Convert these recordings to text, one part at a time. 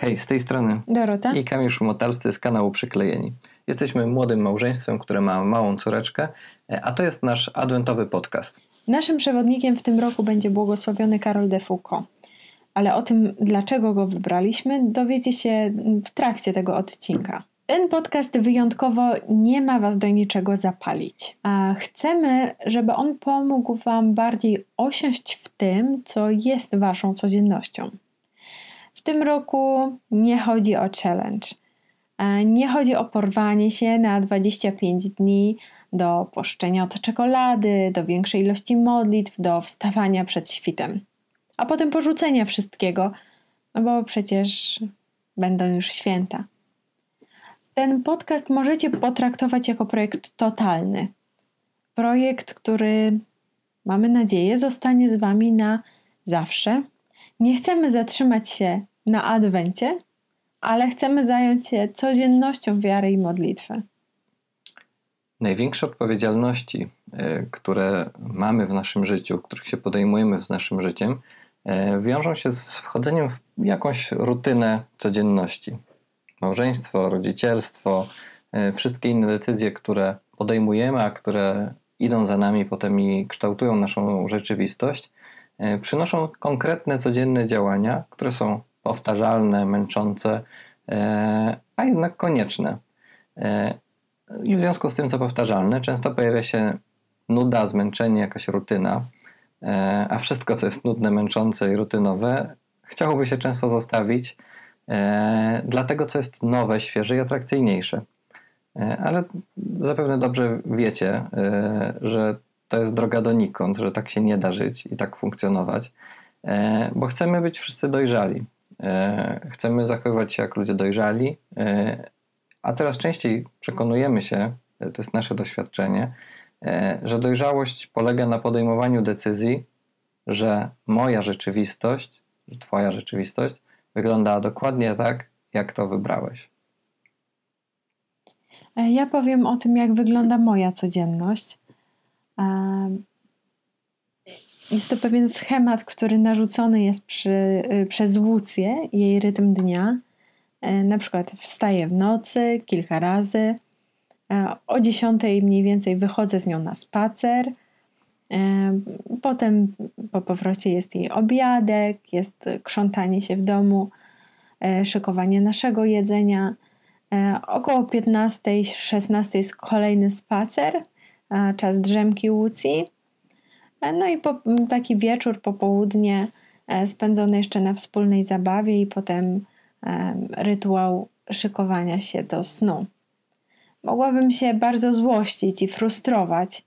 Hej, z tej strony Dorota i Kamil Szumotalscy z kanału Przyklejeni. Jesteśmy młodym małżeństwem, które ma małą córeczkę, e, a to jest nasz adwentowy podcast. Naszym przewodnikiem w tym roku będzie błogosławiony Karol de Foucault. Ale o tym, dlaczego go wybraliśmy, dowiecie się w trakcie tego odcinka. Ten podcast wyjątkowo nie ma Was do niczego zapalić. A chcemy, żeby on pomógł Wam bardziej osiąść w tym, co jest Waszą codziennością. W tym roku nie chodzi o challenge. Nie chodzi o porwanie się na 25 dni do poszczenia od czekolady, do większej ilości modlitw, do wstawania przed świtem, a potem porzucenia wszystkiego, no bo przecież będą już święta. Ten podcast możecie potraktować jako projekt totalny. Projekt, który mamy nadzieję zostanie z Wami na zawsze. Nie chcemy zatrzymać się na adwencie, ale chcemy zająć się codziennością wiary i modlitwy. Największe odpowiedzialności, e, które mamy w naszym życiu, których się podejmujemy z naszym życiem, e, wiążą się z wchodzeniem w jakąś rutynę codzienności. Małżeństwo, rodzicielstwo, e, wszystkie inne decyzje, które podejmujemy, a które idą za nami potem i kształtują naszą rzeczywistość, przynoszą konkretne codzienne działania, które są powtarzalne, męczące, e, a jednak konieczne. E, I w związku z tym, co powtarzalne, często pojawia się nuda, zmęczenie, jakaś rutyna, e, a wszystko, co jest nudne, męczące i rutynowe, chciałoby się często zostawić dla tego, co jest nowe, świeże i atrakcyjniejsze. Ale zapewne dobrze wiecie, że to jest droga donikąd, że tak się nie da żyć i tak funkcjonować, bo chcemy być wszyscy dojrzali. E, chcemy zachowywać się jak ludzie dojrzali, e, a teraz częściej przekonujemy się, e, to jest nasze doświadczenie, że dojrzałość polega na podejmowaniu decyzji, że moja rzeczywistość, że Twoja rzeczywistość wygląda dokładnie tak, jak to wybrałeś. Ja powiem o tym, jak wygląda moja codzienność. Jest to pewien schemat, który narzucony jest przy, y, przez Łucję, jej rytm dnia. E, na przykład wstaję w nocy kilka razy, e, o 10 mniej więcej wychodzę z nią na spacer. E, potem po powrocie jest jej obiadek, jest krzątanie się w domu, szykowanie naszego jedzenia. Około 15-16 jest kolejny spacer, czas drzemki Łucji. No i po, taki wieczór, popołudnie e, spędzony jeszcze na wspólnej zabawie i potem e, rytuał szykowania się do snu. Mogłabym się bardzo złościć i frustrować,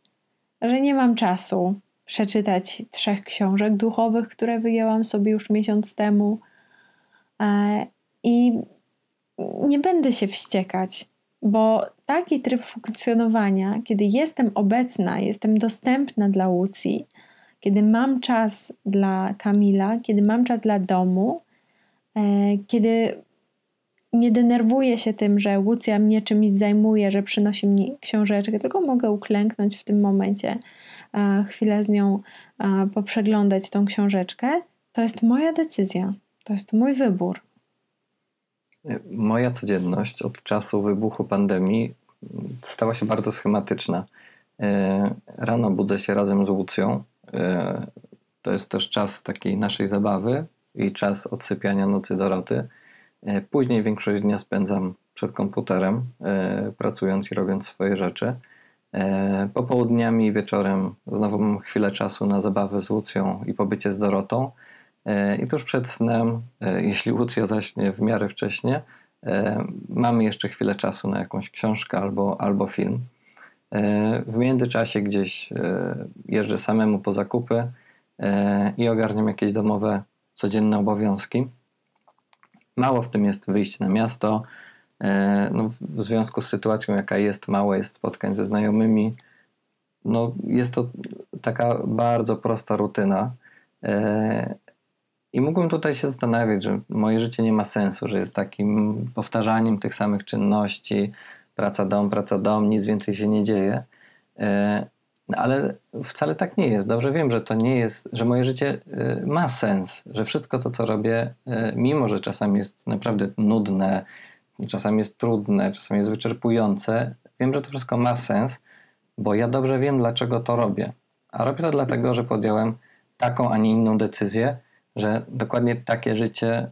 że nie mam czasu przeczytać trzech książek duchowych, które wyjęłam sobie już miesiąc temu. E, I nie będę się wściekać, bo taki tryb funkcjonowania, kiedy jestem obecna, jestem dostępna dla Łucji, kiedy mam czas dla Kamila, kiedy mam czas dla domu, e, kiedy nie denerwuję się tym, że Łucja mnie czymś zajmuje, że przynosi mi książeczkę, tylko mogę uklęknąć w tym momencie, chwilę z nią poprzeglądać tą książeczkę. To jest moja decyzja, to jest mój wybór. Moja codzienność od czasu wybuchu pandemii stała się bardzo schematyczna. E, rano budzę się razem z Łucją. E, to jest też czas takiej naszej zabawy i czas odsypiania nocy Doroty. E, później większość dnia spędzam przed komputerem, pracując i robiąc swoje rzeczy. Popołudniami i wieczorem znowu mam chwilę czasu na zabawę z Łucją i pobycie z Dorotą. I tuż przed snem, jeśli Łucja zaśnie w miarę wcześnie, E, mamy jeszcze chwilę czasu na jakąś książkę albo, albo film. E, w międzyczasie gdzieś e, jeżdżę samemu po zakupy i ogarniam jakieś domowe, codzienne obowiązki. Mało w tym jest wyjść na miasto. No, w związku z sytuacją, jaka jest, mało jest spotkań ze znajomymi. No, jest to taka bardzo prosta rutyna. I mógłbym tutaj się zastanawiać, że moje życie nie ma sensu, że jest takim powtarzaniem tych samych czynności, praca dom, praca dom, nic więcej się nie dzieje. E, No, ale wcale tak nie jest. Dobrze wiem, że to nie jest, że moje życie y, ma sens, że wszystko to, co robię, y, mimo że czasami jest naprawdę nudne, czasami jest trudne, czasami jest wyczerpujące, wiem, że to wszystko ma sens, bo ja dobrze wiem, dlaczego to robię. A robię to dlatego, że podjąłem taką, a nie inną decyzję, że dokładnie takie życie,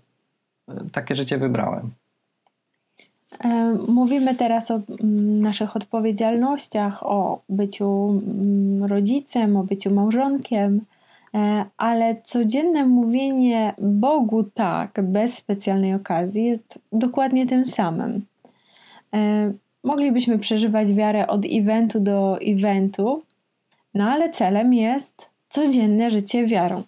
takie życie wybrałem. E, mówimy teraz o mm, naszych odpowiedzialnościach, o byciu mm, rodzicem, o byciu małżonkiem, e, ale codzienne mówienie Bogu tak, bez specjalnej okazji, jest dokładnie tym samym. E, moglibyśmy przeżywać wiarę od eventu do eventu, no ale celem jest codzienne życie wiarą.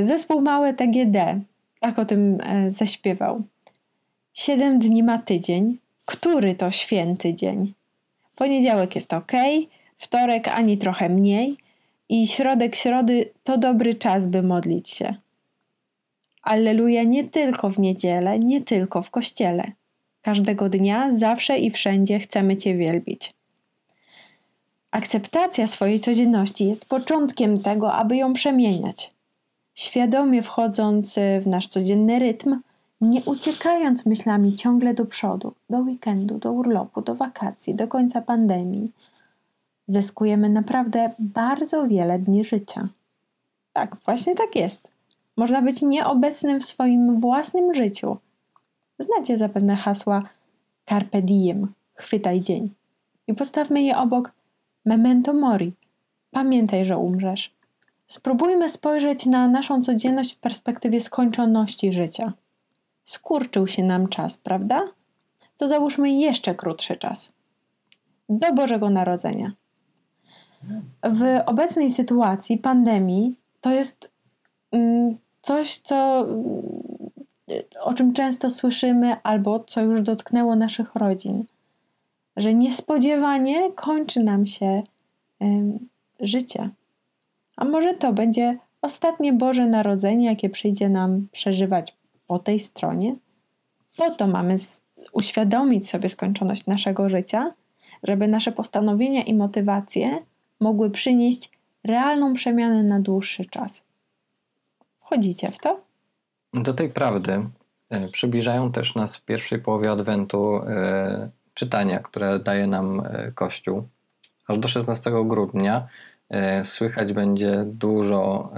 Zespół Małe TGD tak o tym zaśpiewał. Siedem dni ma tydzień. Który to święty dzień? Poniedziałek jest ok, wtorek ani trochę mniej i środek środy to dobry czas, by modlić się. Alleluja nie tylko w niedzielę, nie tylko w kościele. Każdego dnia, zawsze i wszędzie chcemy Cię wielbić. Akceptacja swojej codzienności jest początkiem tego, aby ją przemieniać. Świadomie wchodząc w nasz codzienny rytm, nie uciekając myślami ciągle do przodu, do weekendu, do urlopu, do wakacji, do końca pandemii, zyskujemy naprawdę bardzo wiele dni życia. Tak, właśnie tak jest. Można być nieobecnym w swoim własnym życiu. Znacie zapewne hasła Carpe diem, chwytaj dzień. I postawmy je obok memento mori, pamiętaj, że umrzesz. Spróbujmy spojrzeć na naszą codzienność w perspektywie skończoności życia skurczył się nam czas, prawda? To załóżmy jeszcze krótszy czas. Do Bożego Narodzenia. W obecnej sytuacji pandemii to jest mm, coś, co, o czym często słyszymy, albo co już dotknęło naszych rodzin, że niespodziewanie kończy nam się życie. A może to będzie ostatnie Boże Narodzenie, jakie przyjdzie nam przeżywać po tej stronie. Po to mamy uświadomić sobie skończoność naszego życia, żeby nasze postanowienia i motywacje mogły przynieść realną przemianę na dłuższy czas. Wchodzicie w to? Do tej prawdy e, przybliżają też nas w pierwszej połowie Adwentu e, czytania, które daje nam e, Kościół. Aż do 16 grudnia słychać będzie dużo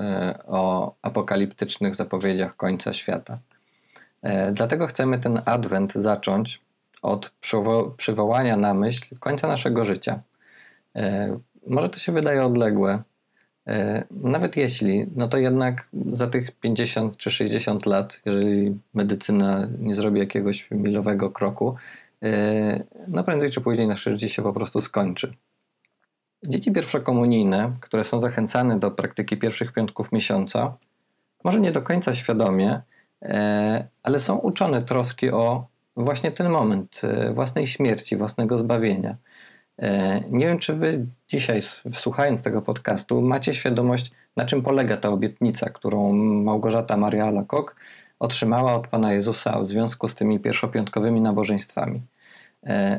o apokaliptycznych zapowiedziach końca świata. E, dlatego chcemy ten adwent zacząć od przywołania na myśl końca naszego życia. E, może to się wydaje odległe, e, nawet jeśli, no to jednak za tych 50 czy 60 lat, jeżeli medycyna nie zrobi jakiegoś milowego kroku, no prędzej czy później nasze życie się po prostu skończy. Dzieci pierwszokomunijne, które są zachęcane do praktyki pierwszych piątków miesiąca, może nie do końca świadomie, E, ale są uczone troski o właśnie ten moment e, własnej śmierci, własnego zbawienia. E, nie wiem, czy wy dzisiaj, słuchając tego podcastu, macie świadomość, na czym polega ta obietnica, którą Małgorzata Maria Lakok otrzymała od Pana Jezusa w związku z tymi pierwszopiątkowymi nabożeństwami.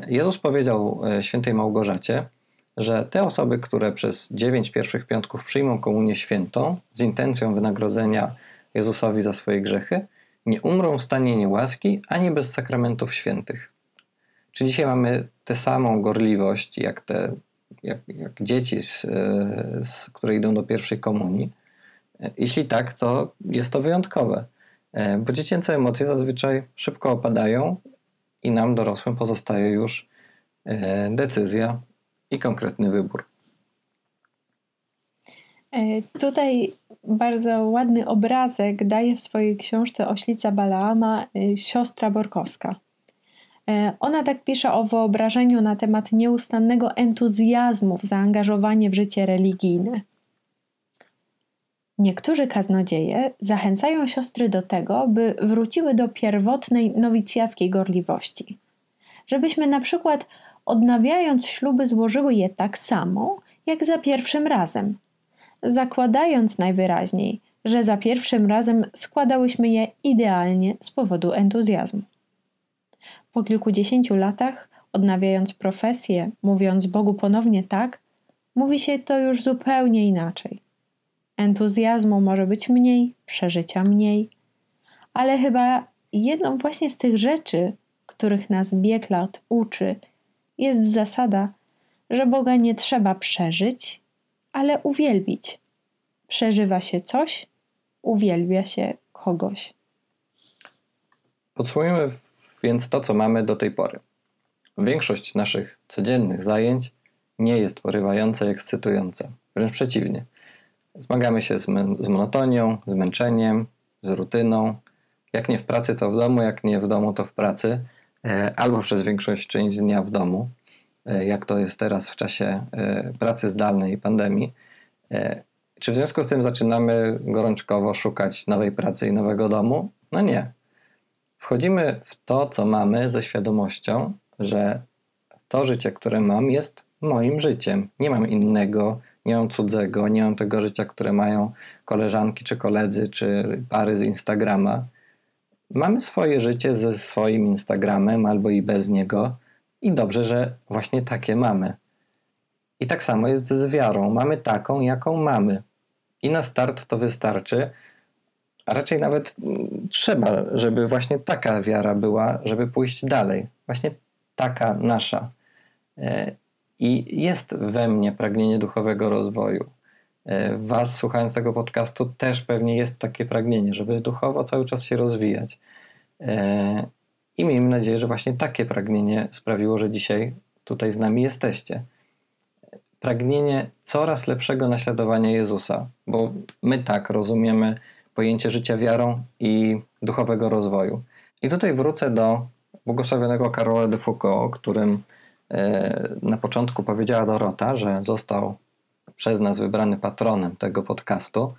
Jezus powiedział świętej Małgorzacie, że te osoby, które przez dziewięć pierwszych piątków przyjmą komunię świętą z intencją wynagrodzenia Jezusowi za swoje grzechy, nie umrą w stanie niełaski ani bez sakramentów świętych. Czy dzisiaj mamy tę samą gorliwość, jak te jak, jak dzieci, z, z, które idą do pierwszej komunii? Jeśli tak, to jest to wyjątkowe, e, bo dziecięce emocje zazwyczaj szybko opadają i nam, dorosłym, pozostaje już e, decyzja i konkretny wybór. E, tutaj bardzo ładny obrazek daje w swojej książce Oślica Balaama e, siostra Borkowska. E, ona tak pisze o wyobrażeniu na temat nieustannego entuzjazmu w zaangażowanie w życie religijne. Niektórzy kaznodzieje zachęcają siostry do tego, by wróciły do pierwotnej nowicjackiej gorliwości. Żebyśmy na przykład odnawiając śluby złożyły je tak samo, jak za pierwszym razem – zakładając najwyraźniej, że za pierwszym razem składałyśmy je idealnie z powodu entuzjazmu. Po kilkudziesięciu latach, odnawiając profesję, mówiąc Bogu ponownie tak, mówi się to już zupełnie inaczej. Entuzjazmu może być mniej, przeżycia mniej, ale chyba jedną właśnie z tych rzeczy, których nas bieg lat uczy, jest zasada, że Boga nie trzeba przeżyć, ale uwielbić. Przeżywa się coś, uwielbia się kogoś. Podsumujmy więc to, co mamy do tej pory. Większość naszych codziennych zajęć nie jest porywająca i ekscytująca. Wręcz przeciwnie. Zmagamy się z, z monotonią, zmęczeniem, z rutyną. Jak nie w pracy, to w domu, jak nie w domu, to w pracy, albo przez większość część dnia w domu, e, jak to jest teraz w czasie e, pracy zdalnej i pandemii. Czy w związku z tym zaczynamy gorączkowo szukać nowej pracy i nowego domu? No nie. Wchodzimy w to, co mamy, ze świadomością, że to życie, które mam, jest moim życiem. Nie mam innego, nie mam cudzego, nie mam tego życia, które mają koleżanki, czy koledzy, czy pary z Instagrama. Mamy swoje życie ze swoim Instagramem albo i bez niego, i dobrze, że właśnie takie mamy. I tak samo jest z wiarą. Mamy taką, jaką mamy. I na start to wystarczy, a raczej nawet trzeba, żeby właśnie taka wiara była, żeby pójść dalej. Właśnie taka nasza. E, I jest we mnie pragnienie duchowego rozwoju. E, was, słuchając tego podcastu, też pewnie jest takie pragnienie, żeby duchowo cały czas się rozwijać. E, I miejmy nadzieję, że właśnie takie pragnienie sprawiło, że dzisiaj tutaj z nami jesteście. Pragnienie coraz lepszego naśladowania Jezusa, bo my tak rozumiemy pojęcie życia wiarą i duchowego rozwoju. I tutaj wrócę do błogosławionego Karola de Foucault, o którym e, na początku powiedziała Dorota, że został przez nas wybrany patronem tego podcastu.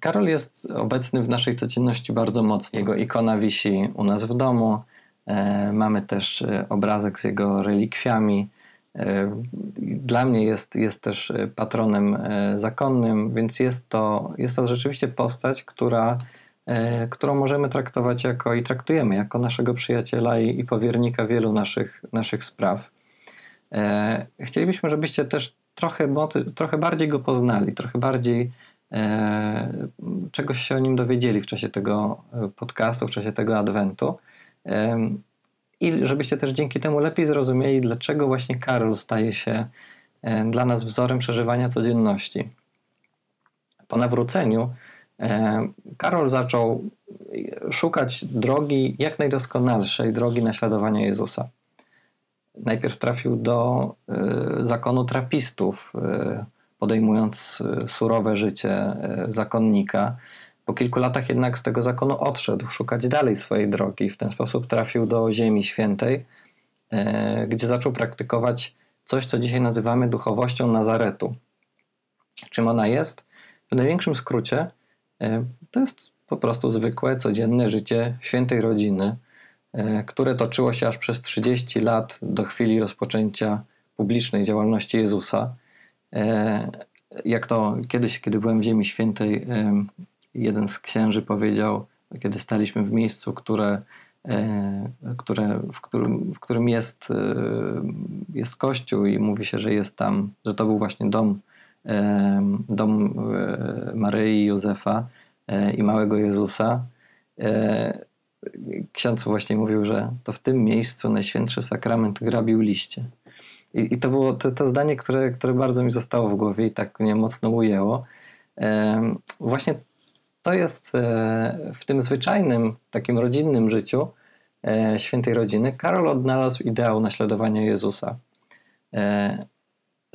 Karol jest obecny w naszej codzienności bardzo mocno. Jego ikona wisi u nas w domu. E, mamy też e, obrazek z jego relikwiami. Dla mnie jest, jest też patronem zakonnym, więc jest to, jest to rzeczywiście postać, która E, którą możemy traktować jako i traktujemy jako naszego przyjaciela i, i powiernika wielu naszych, naszych spraw. E, chcielibyśmy, żebyście też trochę, trochę bardziej go poznali, trochę bardziej e, czegoś się o nim dowiedzieli w czasie tego podcastu, w czasie tego adwentu. I żebyście też dzięki temu lepiej zrozumieli, dlaczego właśnie Karol staje się dla nas wzorem przeżywania codzienności. Po nawróceniu E, Karol zaczął szukać drogi, jak najdoskonalszej drogi naśladowania Jezusa. Najpierw trafił do e, zakonu trapistów, e, podejmując surowe życie zakonnika. Po kilku latach jednak z tego zakonu odszedł, szukać dalej swojej drogi. W ten sposób trafił do Ziemi Świętej, gdzie zaczął praktykować coś, co dzisiaj nazywamy duchowością Nazaretu. Czym ona jest? W największym skrócie to jest po prostu zwykłe, codzienne życie świętej rodziny, które toczyło się aż przez 30 lat do chwili rozpoczęcia publicznej działalności Jezusa. E, jak to kiedyś, kiedy byłem w Ziemi Świętej, jeden z księży powiedział, kiedy staliśmy w miejscu, które, które, w, którym, w którym jest, jest kościół i mówi się, że jest tam, że to był właśnie dom dom e, Maryi, Józefa e, i małego Jezusa. E, ksiądz właśnie mówił, że to w tym miejscu Najświętszy Sakrament grabił liście. I, i to było to, to zdanie, które, które bardzo mi zostało w głowie i tak mnie mocno ujęło. Właśnie to jest w tym zwyczajnym, takim rodzinnym życiu świętej rodziny. Karol odnalazł ideał naśladowania Jezusa.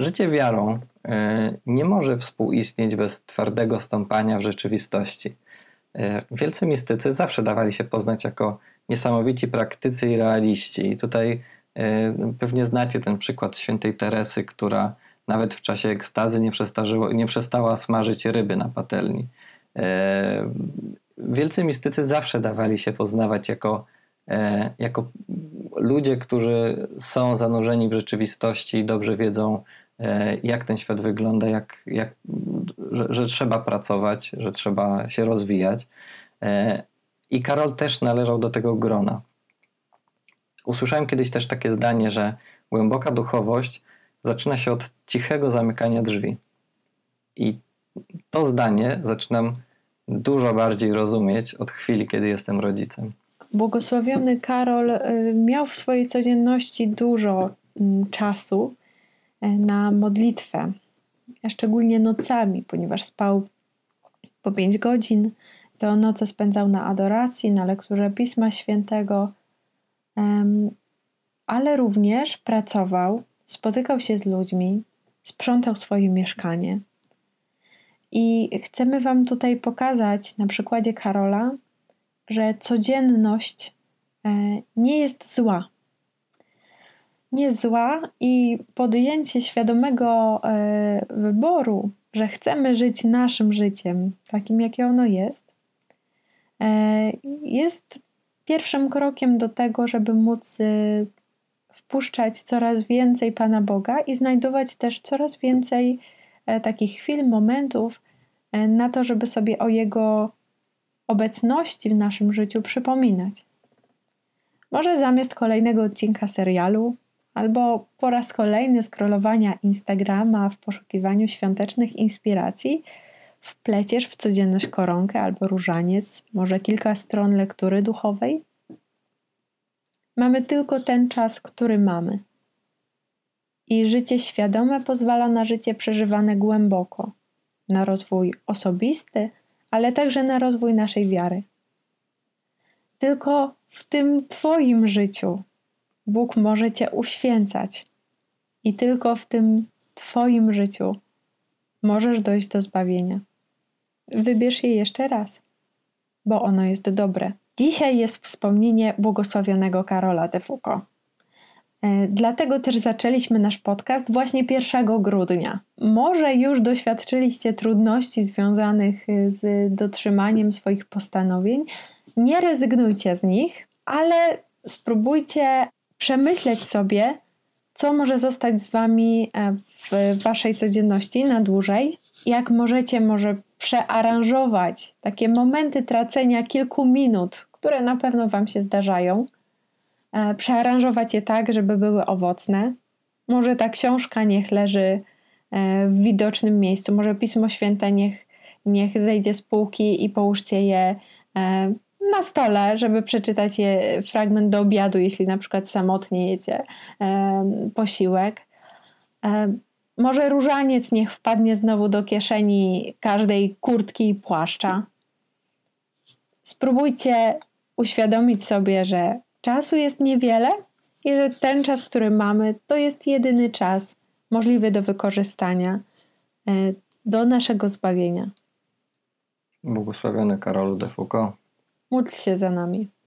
Życie wiarą e, nie może współistnieć bez twardego stąpania w rzeczywistości. E, wielcy mistycy zawsze dawali się poznać jako niesamowici praktycy i realiści. I tutaj e, pewnie znacie ten przykład świętej Teresy, która nawet w czasie ekstazy nie, nie przestała smażyć ryby na patelni. Wielcy mistycy zawsze dawali się poznawać jako, jako ludzie, którzy są zanurzeni w rzeczywistości i dobrze wiedzą, E, jak ten świat wygląda, jak, jak, że, że trzeba pracować, że trzeba się rozwijać. E, I Karol też należał do tego grona. Usłyszałem kiedyś też takie zdanie, że głęboka duchowość zaczyna się od cichego zamykania drzwi. I to zdanie zaczynam dużo bardziej rozumieć od chwili, kiedy jestem rodzicem. Błogosławiony Karol y, miał w swojej codzienności dużo mm, czasu y, na modlitwę, szczególnie nocami, ponieważ spał po 5 godzin. To noce spędzał na adoracji, na lekturze Pisma Świętego, ale również pracował, spotykał się z ludźmi, sprzątał swoje mieszkanie. I chcemy Wam tutaj pokazać na przykładzie Karola, że codzienność e, nie jest zła. Nie jest zła i podjęcie świadomego e, wyboru, że chcemy żyć naszym życiem, takim jakie ono jest, e, jest pierwszym krokiem do tego, żeby móc wpuszczać coraz więcej Pana Boga i znajdować też coraz więcej takich chwil, momentów na to, żeby sobie o Jego obecności w naszym życiu przypominać. Może zamiast kolejnego odcinka serialu, albo po raz kolejny scrollowania Instagrama w poszukiwaniu świątecznych inspiracji, wpleciesz w codzienność koronkę albo różaniec, może kilka stron lektury duchowej? Mamy tylko ten czas, który mamy. I życie świadome pozwala na życie przeżywane głęboko, na rozwój osobisty, ale także na rozwój naszej wiary. Tylko w tym Twoim życiu Bóg może Cię uświęcać, i tylko w tym Twoim życiu możesz dojść do zbawienia. Wybierz je jeszcze raz, bo ono jest dobre. Dzisiaj jest wspomnienie błogosławionego Karola de Foucault. E, dlatego też zaczęliśmy nasz podcast właśnie 1 grudnia. Może już doświadczyliście trudności związanych y, z dotrzymaniem swoich postanowień. Nie rezygnujcie z nich, ale spróbujcie przemyśleć sobie, co może zostać z Wami e, w Waszej codzienności na dłużej. Jak możecie może przearanżować takie momenty tracenia kilku minut, które na pewno Wam się zdarzają E, przearanżować je tak, żeby były owocne. Może ta książka niech leży e, w widocznym miejscu, może Pismo Święte niech, niech zejdzie z półki i połóżcie je na stole, żeby przeczytać je fragment do obiadu, jeśli na przykład samotnie jecie posiłek. Może różaniec niech wpadnie znowu do kieszeni każdej kurtki i płaszcza. Spróbujcie uświadomić sobie, że Czasu jest niewiele i że ten czas, który mamy, to jest jedyny czas możliwy do wykorzystania e, do naszego zbawienia. Błogosławiony Karolu de Foucault. Módl się za nami.